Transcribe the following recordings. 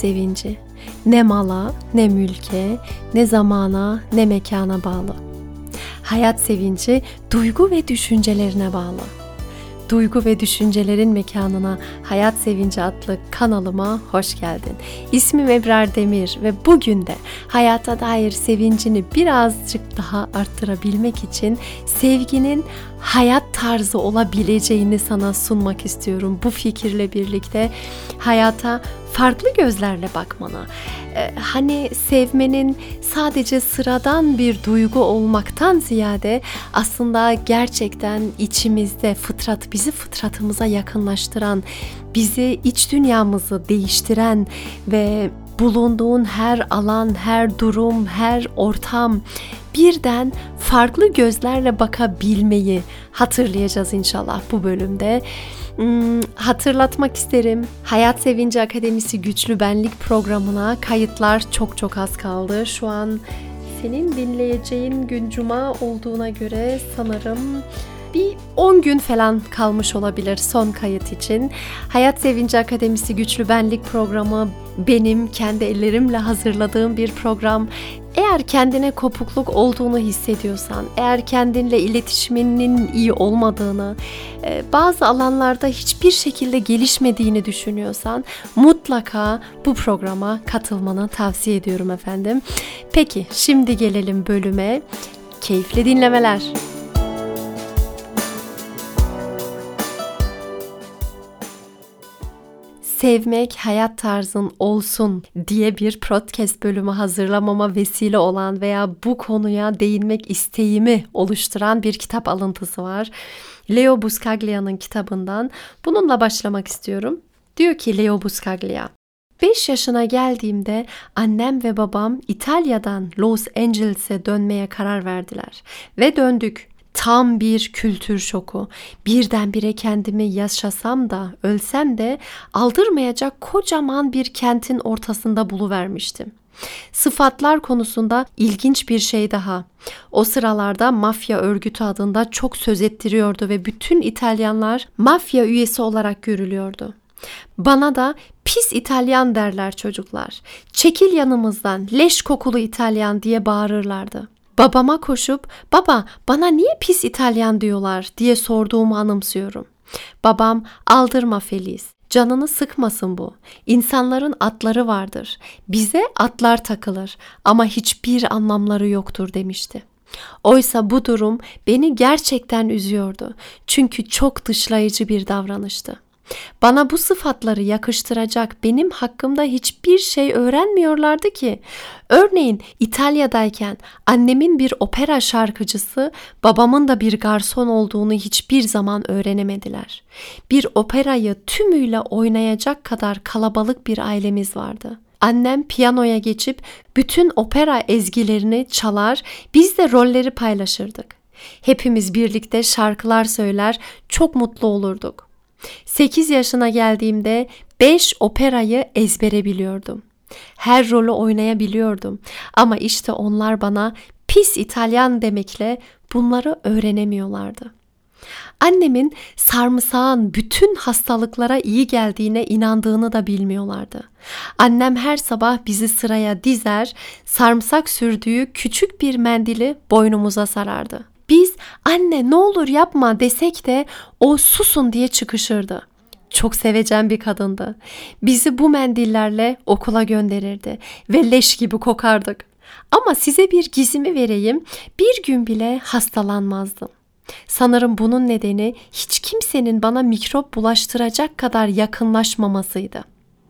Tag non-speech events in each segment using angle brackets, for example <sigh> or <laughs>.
sevinci. Ne mala, ne mülke, ne zamana, ne mekana bağlı. Hayat sevinci duygu ve düşüncelerine bağlı. Duygu ve Düşüncelerin Mekanına Hayat Sevinci adlı kanalıma hoş geldin. İsmim Ebrar Demir ve bugün de hayata dair sevincini birazcık daha arttırabilmek için sevginin hayat tarzı olabileceğini sana sunmak istiyorum. Bu fikirle birlikte hayata farklı gözlerle bakmana. Ee, hani sevmenin sadece sıradan bir duygu olmaktan ziyade aslında gerçekten içimizde fıtrat bizi fıtratımıza yakınlaştıran, bizi iç dünyamızı değiştiren ve bulunduğun her alan, her durum, her ortam birden farklı gözlerle bakabilmeyi hatırlayacağız inşallah bu bölümde. Hmm, hatırlatmak isterim. Hayat Sevinci Akademisi Güçlü Benlik programına kayıtlar çok çok az kaldı. Şu an senin dinleyeceğin gün cuma olduğuna göre sanırım bir 10 gün falan kalmış olabilir son kayıt için. Hayat Sevinci Akademisi Güçlü Benlik programı benim kendi ellerimle hazırladığım bir program. Eğer kendine kopukluk olduğunu hissediyorsan, eğer kendinle iletişiminin iyi olmadığını, e, bazı alanlarda hiçbir şekilde gelişmediğini düşünüyorsan mutlaka bu programa katılmanı tavsiye ediyorum efendim. Peki şimdi gelelim bölüme. Keyifli dinlemeler. Sevmek hayat tarzın olsun diye bir podcast bölümü hazırlamama vesile olan veya bu konuya değinmek isteğimi oluşturan bir kitap alıntısı var. Leo Buscaglia'nın kitabından. Bununla başlamak istiyorum. Diyor ki Leo Buscaglia, 5 yaşına geldiğimde annem ve babam İtalya'dan Los Angeles'e dönmeye karar verdiler ve döndük. Tam bir kültür şoku. Birdenbire kendimi yaşasam da ölsem de aldırmayacak kocaman bir kentin ortasında buluvermiştim. Sıfatlar konusunda ilginç bir şey daha. O sıralarda mafya örgütü adında çok söz ettiriyordu ve bütün İtalyanlar mafya üyesi olarak görülüyordu. Bana da pis İtalyan derler çocuklar. Çekil yanımızdan leş kokulu İtalyan diye bağırırlardı. Babama koşup baba bana niye pis İtalyan diyorlar diye sorduğumu anımsıyorum. Babam aldırma Feliz. Canını sıkmasın bu. İnsanların atları vardır. Bize atlar takılır ama hiçbir anlamları yoktur demişti. Oysa bu durum beni gerçekten üzüyordu. Çünkü çok dışlayıcı bir davranıştı. Bana bu sıfatları yakıştıracak benim hakkımda hiçbir şey öğrenmiyorlardı ki. Örneğin İtalya'dayken annemin bir opera şarkıcısı, babamın da bir garson olduğunu hiçbir zaman öğrenemediler. Bir operayı tümüyle oynayacak kadar kalabalık bir ailemiz vardı. Annem piyanoya geçip bütün opera ezgilerini çalar, biz de rolleri paylaşırdık. Hepimiz birlikte şarkılar söyler, çok mutlu olurduk. 8 yaşına geldiğimde 5 operayı ezbere biliyordum. Her rolü oynayabiliyordum. Ama işte onlar bana pis İtalyan demekle bunları öğrenemiyorlardı. Annemin sarımsağın bütün hastalıklara iyi geldiğine inandığını da bilmiyorlardı. Annem her sabah bizi sıraya dizer, sarımsak sürdüğü küçük bir mendili boynumuza sarardı. Biz anne ne olur yapma desek de o susun diye çıkışırdı. Çok sevecen bir kadındı. Bizi bu mendillerle okula gönderirdi ve leş gibi kokardık. Ama size bir gizimi vereyim. Bir gün bile hastalanmazdım. Sanırım bunun nedeni hiç kimsenin bana mikrop bulaştıracak kadar yakınlaşmamasıydı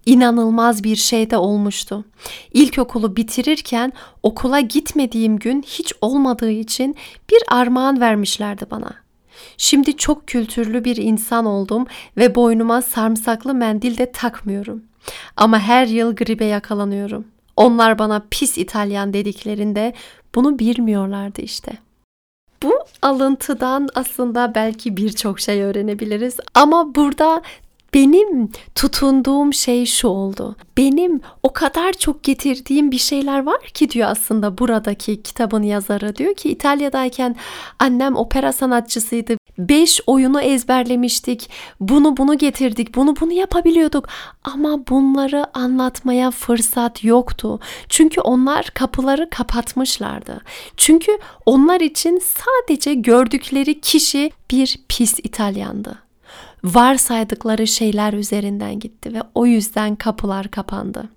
inanılmaz bir şey de olmuştu. İlkokulu bitirirken okula gitmediğim gün hiç olmadığı için bir armağan vermişlerdi bana. Şimdi çok kültürlü bir insan oldum ve boynuma sarımsaklı mendil de takmıyorum. Ama her yıl gribe yakalanıyorum. Onlar bana pis İtalyan dediklerinde bunu bilmiyorlardı işte. Bu alıntıdan aslında belki birçok şey öğrenebiliriz ama burada benim tutunduğum şey şu oldu. Benim o kadar çok getirdiğim bir şeyler var ki diyor aslında buradaki kitabın yazarı. Diyor ki İtalya'dayken annem opera sanatçısıydı. Beş oyunu ezberlemiştik. Bunu bunu getirdik. Bunu bunu yapabiliyorduk. Ama bunları anlatmaya fırsat yoktu. Çünkü onlar kapıları kapatmışlardı. Çünkü onlar için sadece gördükleri kişi bir pis İtalyandı varsaydıkları şeyler üzerinden gitti ve o yüzden kapılar kapandı.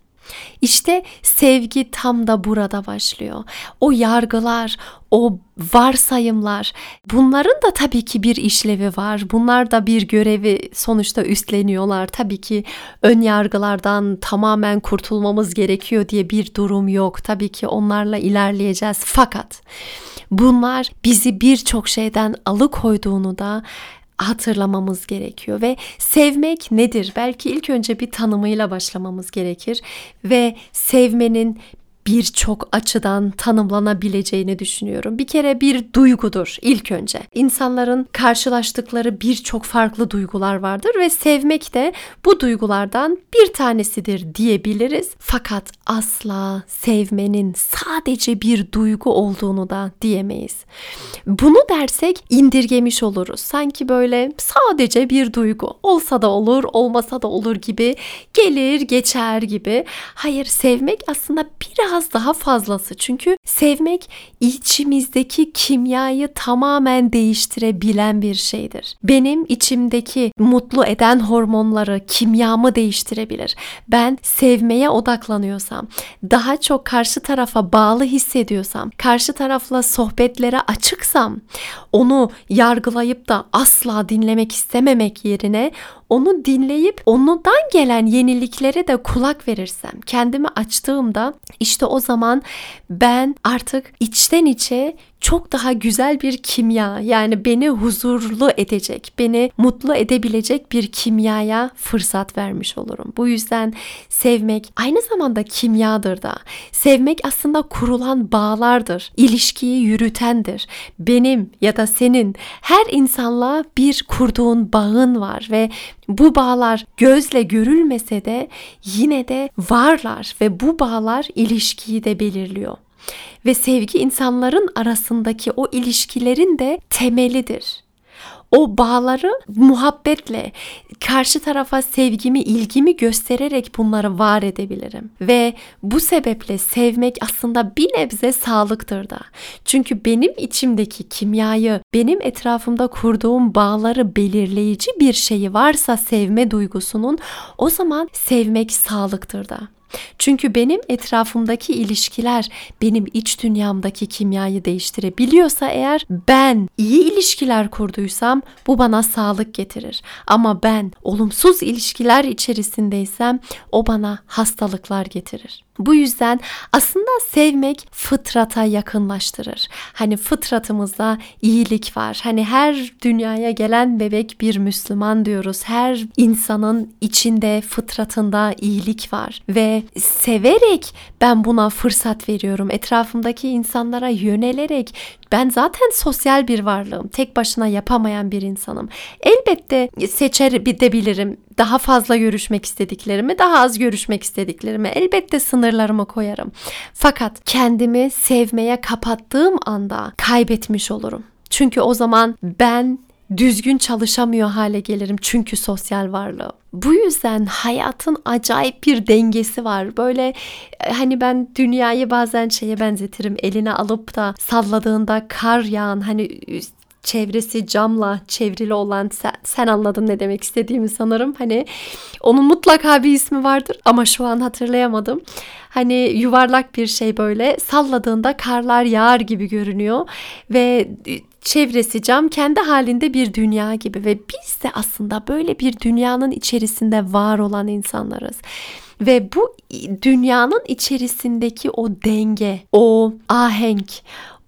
İşte sevgi tam da burada başlıyor. O yargılar, o varsayımlar, bunların da tabii ki bir işlevi var. Bunlar da bir görevi sonuçta üstleniyorlar. Tabii ki ön yargılardan tamamen kurtulmamız gerekiyor diye bir durum yok. Tabii ki onlarla ilerleyeceğiz. Fakat bunlar bizi birçok şeyden alıkoyduğunu da hatırlamamız gerekiyor ve sevmek nedir? Belki ilk önce bir tanımıyla başlamamız gerekir ve sevmenin birçok açıdan tanımlanabileceğini düşünüyorum. Bir kere bir duygudur ilk önce. İnsanların karşılaştıkları birçok farklı duygular vardır ve sevmek de bu duygulardan bir tanesidir diyebiliriz. Fakat asla sevmenin sadece bir duygu olduğunu da diyemeyiz. Bunu dersek indirgemiş oluruz. Sanki böyle sadece bir duygu olsa da olur, olmasa da olur gibi gelir, geçer gibi. Hayır, sevmek aslında biraz biraz daha fazlası. Çünkü sevmek içimizdeki kimyayı tamamen değiştirebilen bir şeydir. Benim içimdeki mutlu eden hormonları, kimyamı değiştirebilir. Ben sevmeye odaklanıyorsam, daha çok karşı tarafa bağlı hissediyorsam, karşı tarafla sohbetlere açıksam, onu yargılayıp da asla dinlemek istememek yerine onu dinleyip onundan gelen yeniliklere de kulak verirsem, kendimi açtığımda işte o zaman ben artık içten içe çok daha güzel bir kimya yani beni huzurlu edecek, beni mutlu edebilecek bir kimyaya fırsat vermiş olurum. Bu yüzden sevmek aynı zamanda kimyadır da. Sevmek aslında kurulan bağlardır, ilişkiyi yürütendir. Benim ya da senin her insanla bir kurduğun bağın var ve bu bağlar gözle görülmese de yine de varlar ve bu bağlar ilişkiyi de belirliyor. Ve sevgi insanların arasındaki o ilişkilerin de temelidir o bağları muhabbetle karşı tarafa sevgimi, ilgimi göstererek bunları var edebilirim. Ve bu sebeple sevmek aslında bir nebze sağlıktır da. Çünkü benim içimdeki kimyayı, benim etrafımda kurduğum bağları belirleyici bir şeyi varsa sevme duygusunun o zaman sevmek sağlıktır da. Çünkü benim etrafımdaki ilişkiler benim iç dünyamdaki kimyayı değiştirebiliyorsa eğer ben iyi ilişkiler kurduysam bu bana sağlık getirir. Ama ben olumsuz ilişkiler içerisindeysem o bana hastalıklar getirir. Bu yüzden aslında sevmek fıtrata yakınlaştırır. Hani fıtratımızda iyilik var. Hani her dünyaya gelen bebek bir Müslüman diyoruz. Her insanın içinde fıtratında iyilik var ve severek ben buna fırsat veriyorum. Etrafımdaki insanlara yönelerek ben zaten sosyal bir varlığım. Tek başına yapamayan bir insanım. Elbette seçer bir de bilirim. Daha fazla görüşmek istediklerimi, daha az görüşmek istediklerimi elbette sınırlarımı koyarım. Fakat kendimi sevmeye kapattığım anda kaybetmiş olurum. Çünkü o zaman ben düzgün çalışamıyor hale gelirim çünkü sosyal varlığım. Bu yüzden hayatın acayip bir dengesi var. Böyle e, hani ben dünyayı bazen şeye benzetirim. Eline alıp da salladığında kar yağan hani çevresi camla çevrili olan sen, sen anladın ne demek istediğimi sanırım. Hani onun mutlaka bir ismi vardır ama şu an hatırlayamadım. Hani yuvarlak bir şey böyle salladığında karlar yağar gibi görünüyor ve çevresi cam kendi halinde bir dünya gibi ve biz de aslında böyle bir dünyanın içerisinde var olan insanlarız. Ve bu dünyanın içerisindeki o denge, o ahenk,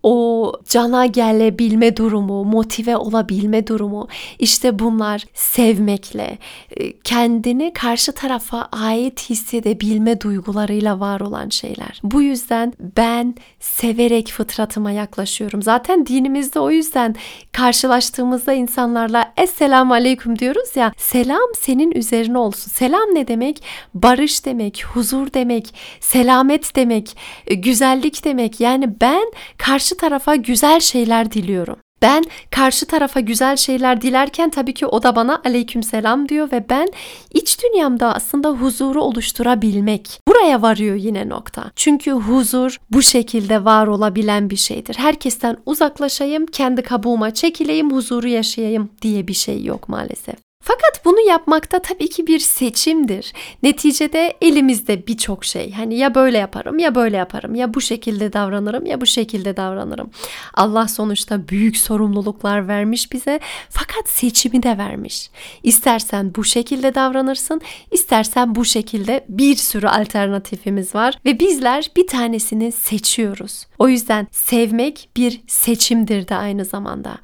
o cana gelebilme durumu, motive olabilme durumu işte bunlar sevmekle, e, kendini karşı tarafa ait hissedebilme duygularıyla var olan şeyler. Bu yüzden ben severek fıtratıma yaklaşıyorum. Zaten dinimizde o yüzden karşılaştığımızda insanlarla Esselamu Aleyküm diyoruz ya. Selam senin üzerine olsun. Selam ne demek? Barış demek, huzur demek, selamet demek, e, güzellik demek. Yani ben karşı tarafa güzel şeyler diliyorum. Ben karşı tarafa güzel şeyler dilerken tabii ki o da bana aleykümselam diyor ve ben iç dünyamda aslında huzuru oluşturabilmek. Buraya varıyor yine nokta. Çünkü huzur bu şekilde var olabilen bir şeydir. Herkesten uzaklaşayım, kendi kabuğuma çekileyim, huzuru yaşayayım diye bir şey yok maalesef. Fakat bunu yapmakta tabii ki bir seçimdir. Neticede elimizde birçok şey. Hani ya böyle yaparım ya böyle yaparım ya bu şekilde davranırım ya bu şekilde davranırım. Allah sonuçta büyük sorumluluklar vermiş bize fakat seçimi de vermiş. İstersen bu şekilde davranırsın, istersen bu şekilde bir sürü alternatifimiz var ve bizler bir tanesini seçiyoruz. O yüzden sevmek bir seçimdir de aynı zamanda.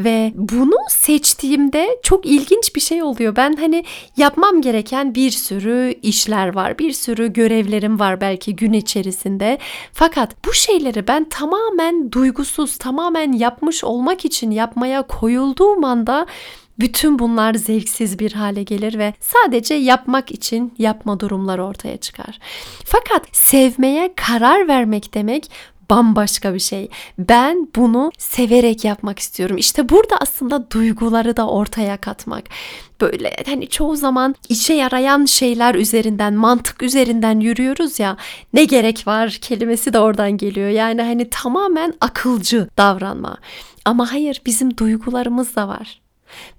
Ve bunu seçtiğimde çok ilginç bir şey oluyor. Ben hani yapmam gereken bir sürü işler var. Bir sürü görevlerim var belki gün içerisinde. Fakat bu şeyleri ben tamamen duygusuz, tamamen yapmış olmak için yapmaya koyulduğum anda bütün bunlar zevksiz bir hale gelir ve sadece yapmak için yapma durumları ortaya çıkar. Fakat sevmeye karar vermek demek bambaşka bir şey. Ben bunu severek yapmak istiyorum. İşte burada aslında duyguları da ortaya katmak. Böyle hani çoğu zaman işe yarayan şeyler üzerinden, mantık üzerinden yürüyoruz ya. Ne gerek var kelimesi de oradan geliyor. Yani hani tamamen akılcı davranma. Ama hayır bizim duygularımız da var.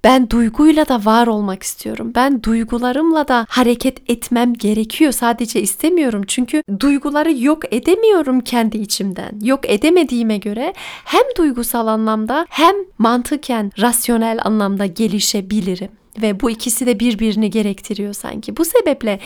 Ben duyguyla da var olmak istiyorum. Ben duygularımla da hareket etmem gerekiyor. Sadece istemiyorum. Çünkü duyguları yok edemiyorum kendi içimden. Yok edemediğime göre hem duygusal anlamda hem mantıken rasyonel anlamda gelişebilirim ve bu ikisi de birbirini gerektiriyor sanki. Bu sebeple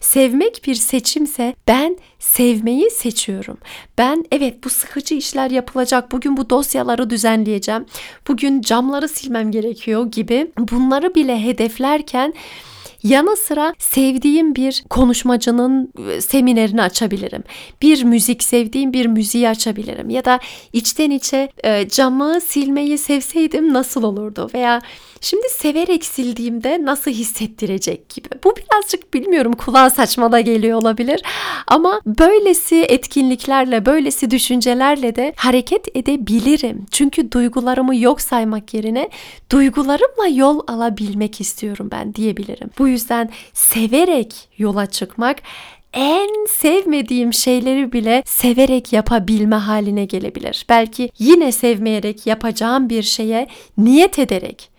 sevmek bir seçimse ben sevmeyi seçiyorum. Ben evet bu sıkıcı işler yapılacak. Bugün bu dosyaları düzenleyeceğim. Bugün camları silmem gerekiyor gibi bunları bile hedeflerken Yanı sıra sevdiğim bir konuşmacının e, seminerini açabilirim. Bir müzik sevdiğim bir müziği açabilirim. Ya da içten içe e, camı silmeyi sevseydim nasıl olurdu? Veya Şimdi severek sildiğimde nasıl hissettirecek gibi. Bu birazcık bilmiyorum kulağa saçma da geliyor olabilir. Ama böylesi etkinliklerle, böylesi düşüncelerle de hareket edebilirim. Çünkü duygularımı yok saymak yerine duygularımla yol alabilmek istiyorum ben diyebilirim. Bu yüzden severek yola çıkmak en sevmediğim şeyleri bile severek yapabilme haline gelebilir. Belki yine sevmeyerek yapacağım bir şeye niyet ederek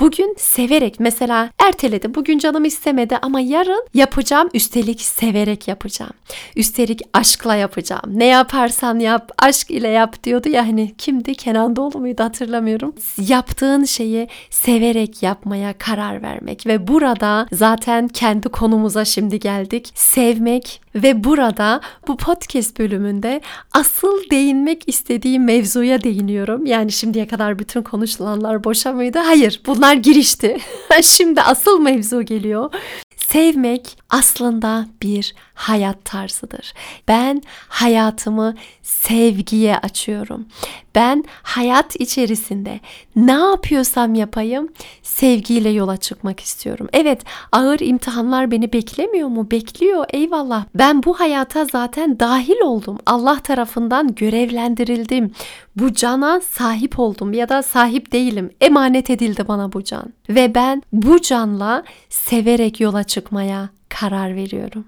Bugün severek mesela erteledi. Bugün canım istemedi ama yarın yapacağım. Üstelik severek yapacağım. Üstelik aşkla yapacağım. Ne yaparsan yap, aşk ile yap diyordu ya hani kimdi? Kenan Doğulu muydu hatırlamıyorum. Yaptığın şeyi severek yapmaya karar vermek ve burada zaten kendi konumuza şimdi geldik. Sevmek ve burada bu podcast bölümünde asıl değinmek istediğim mevzuya değiniyorum. Yani şimdiye kadar bütün konuşulanlar boşa mıydı? Hayır bunlar girişti. <laughs> Şimdi asıl mevzu geliyor. Sevmek aslında bir hayat tarzıdır. Ben hayatımı sevgiye açıyorum. Ben hayat içerisinde ne yapıyorsam yapayım sevgiyle yola çıkmak istiyorum. Evet ağır imtihanlar beni beklemiyor mu? Bekliyor eyvallah. Ben bu hayata zaten dahil oldum. Allah tarafından görevlendirildim. Bu cana sahip oldum ya da sahip değilim. Emanet edildi bana bu can. Ve ben bu canla severek yola çıkmaya karar veriyorum.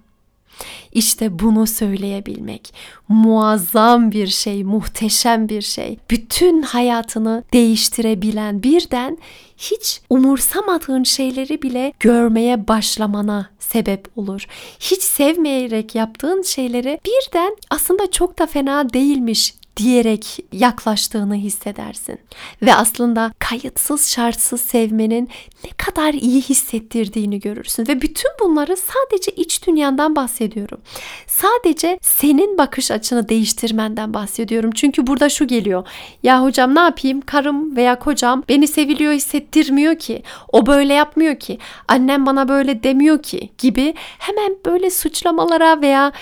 İşte bunu söyleyebilmek muazzam bir şey, muhteşem bir şey. Bütün hayatını değiştirebilen birden hiç umursamadığın şeyleri bile görmeye başlamana sebep olur. Hiç sevmeyerek yaptığın şeyleri birden aslında çok da fena değilmiş diyerek yaklaştığını hissedersin. Ve aslında kayıtsız şartsız sevmenin ne kadar iyi hissettirdiğini görürsün. Ve bütün bunları sadece iç dünyandan bahsediyorum. Sadece senin bakış açını değiştirmenden bahsediyorum. Çünkü burada şu geliyor. Ya hocam ne yapayım? Karım veya kocam beni seviliyor hissettirmiyor ki. O böyle yapmıyor ki. Annem bana böyle demiyor ki gibi hemen böyle suçlamalara veya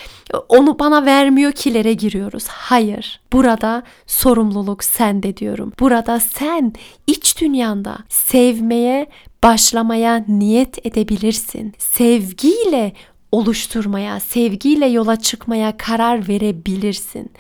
onu bana vermiyor kilere giriyoruz. Hayır. Burada sorumluluk sende diyorum. Burada sen iç dünyanda sevmeye başlamaya niyet edebilirsin. Sevgiyle oluşturmaya, sevgiyle yola çıkmaya karar verebilirsin.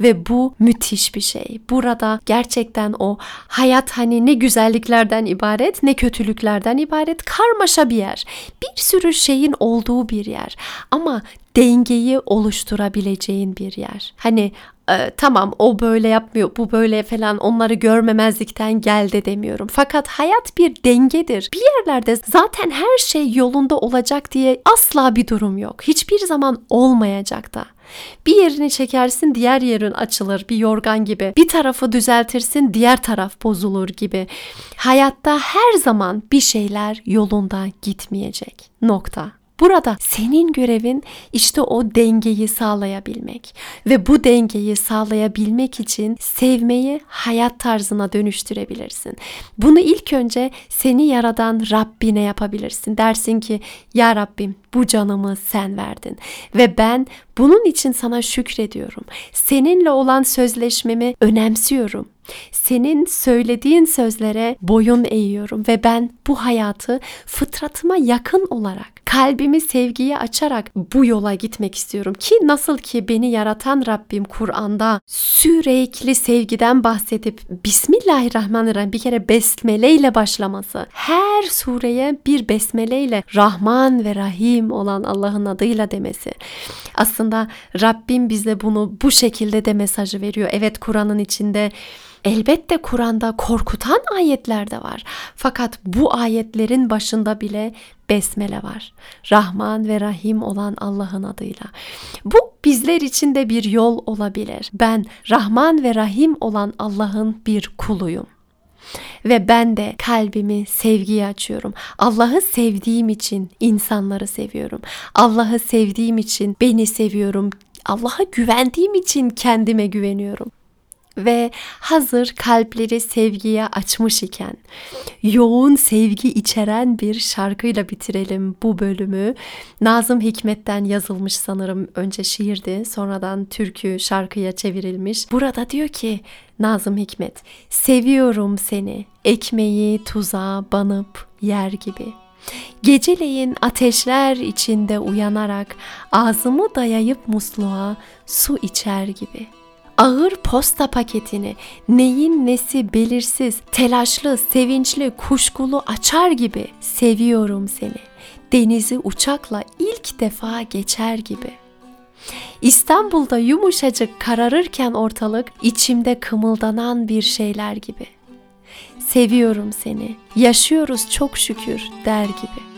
Ve bu müthiş bir şey. Burada gerçekten o hayat hani ne güzelliklerden ibaret ne kötülüklerden ibaret karmaşa bir yer. Bir sürü şeyin olduğu bir yer. Ama dengeyi oluşturabileceğin bir yer. Hani e, tamam o böyle yapmıyor bu böyle falan onları görmemezlikten gel de demiyorum. Fakat hayat bir dengedir. Bir yerlerde zaten her şey yolunda olacak diye asla bir durum yok. Hiçbir zaman olmayacak da. Bir yerini çekersin diğer yerin açılır bir yorgan gibi. Bir tarafı düzeltirsin diğer taraf bozulur gibi. Hayatta her zaman bir şeyler yolunda gitmeyecek. Nokta. Burada senin görevin işte o dengeyi sağlayabilmek ve bu dengeyi sağlayabilmek için sevmeyi hayat tarzına dönüştürebilirsin. Bunu ilk önce seni yaradan Rabbine yapabilirsin. Dersin ki ya Rabbim bu canımı sen verdin ve ben bunun için sana şükrediyorum. Seninle olan sözleşmemi önemsiyorum. Senin söylediğin sözlere boyun eğiyorum ve ben bu hayatı fıtratıma yakın olarak kalbimi sevgiye açarak bu yola gitmek istiyorum ki nasıl ki beni yaratan Rabbim Kur'an'da sürekli sevgiden bahsedip Bismillahirrahmanirrahim bir kere besmele ile başlaması her sureye bir besmele ile Rahman ve Rahim olan Allah'ın adıyla demesi aslında Rabbim bize bunu bu şekilde de mesajı veriyor. Evet Kur'an'ın içinde Elbette Kur'an'da korkutan ayetler de var. Fakat bu ayetlerin başında bile besmele var. Rahman ve Rahim olan Allah'ın adıyla. Bu bizler için de bir yol olabilir. Ben Rahman ve Rahim olan Allah'ın bir kuluyum. Ve ben de kalbimi sevgiye açıyorum. Allah'ı sevdiğim için insanları seviyorum. Allah'ı sevdiğim için beni seviyorum. Allah'a güvendiğim için kendime güveniyorum ve hazır kalpleri sevgiye açmış iken yoğun sevgi içeren bir şarkıyla bitirelim bu bölümü. Nazım Hikmet'ten yazılmış sanırım önce şiirdi sonradan türkü şarkıya çevrilmiş. Burada diyor ki Nazım Hikmet seviyorum seni ekmeği tuza banıp yer gibi. Geceleyin ateşler içinde uyanarak ağzımı dayayıp musluğa su içer gibi.'' Ağır posta paketini neyin nesi belirsiz, telaşlı, sevinçli, kuşkulu açar gibi seviyorum seni. Denizi uçakla ilk defa geçer gibi. İstanbul'da yumuşacık kararırken ortalık içimde kımıldanan bir şeyler gibi. Seviyorum seni, yaşıyoruz çok şükür der gibi.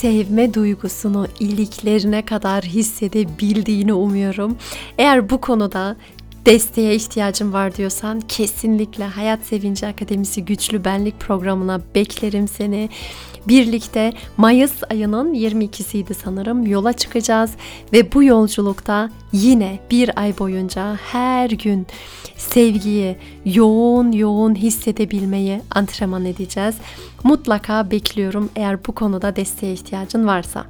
Sevme duygusunu iliklerine kadar hissedebildiğini umuyorum. Eğer bu konuda desteğe ihtiyacım var diyorsan kesinlikle Hayat Sevinci Akademisi Güçlü Benlik programına beklerim seni. Birlikte Mayıs ayının 22'siydi sanırım yola çıkacağız ve bu yolculukta yine bir ay boyunca her gün sevgiyi yoğun yoğun hissedebilmeyi antrenman edeceğiz. Mutlaka bekliyorum eğer bu konuda desteğe ihtiyacın varsa.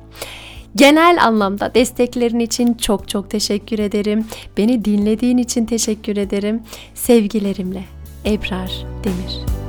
Genel anlamda desteklerin için çok çok teşekkür ederim. Beni dinlediğin için teşekkür ederim. Sevgilerimle Ebrar Demir.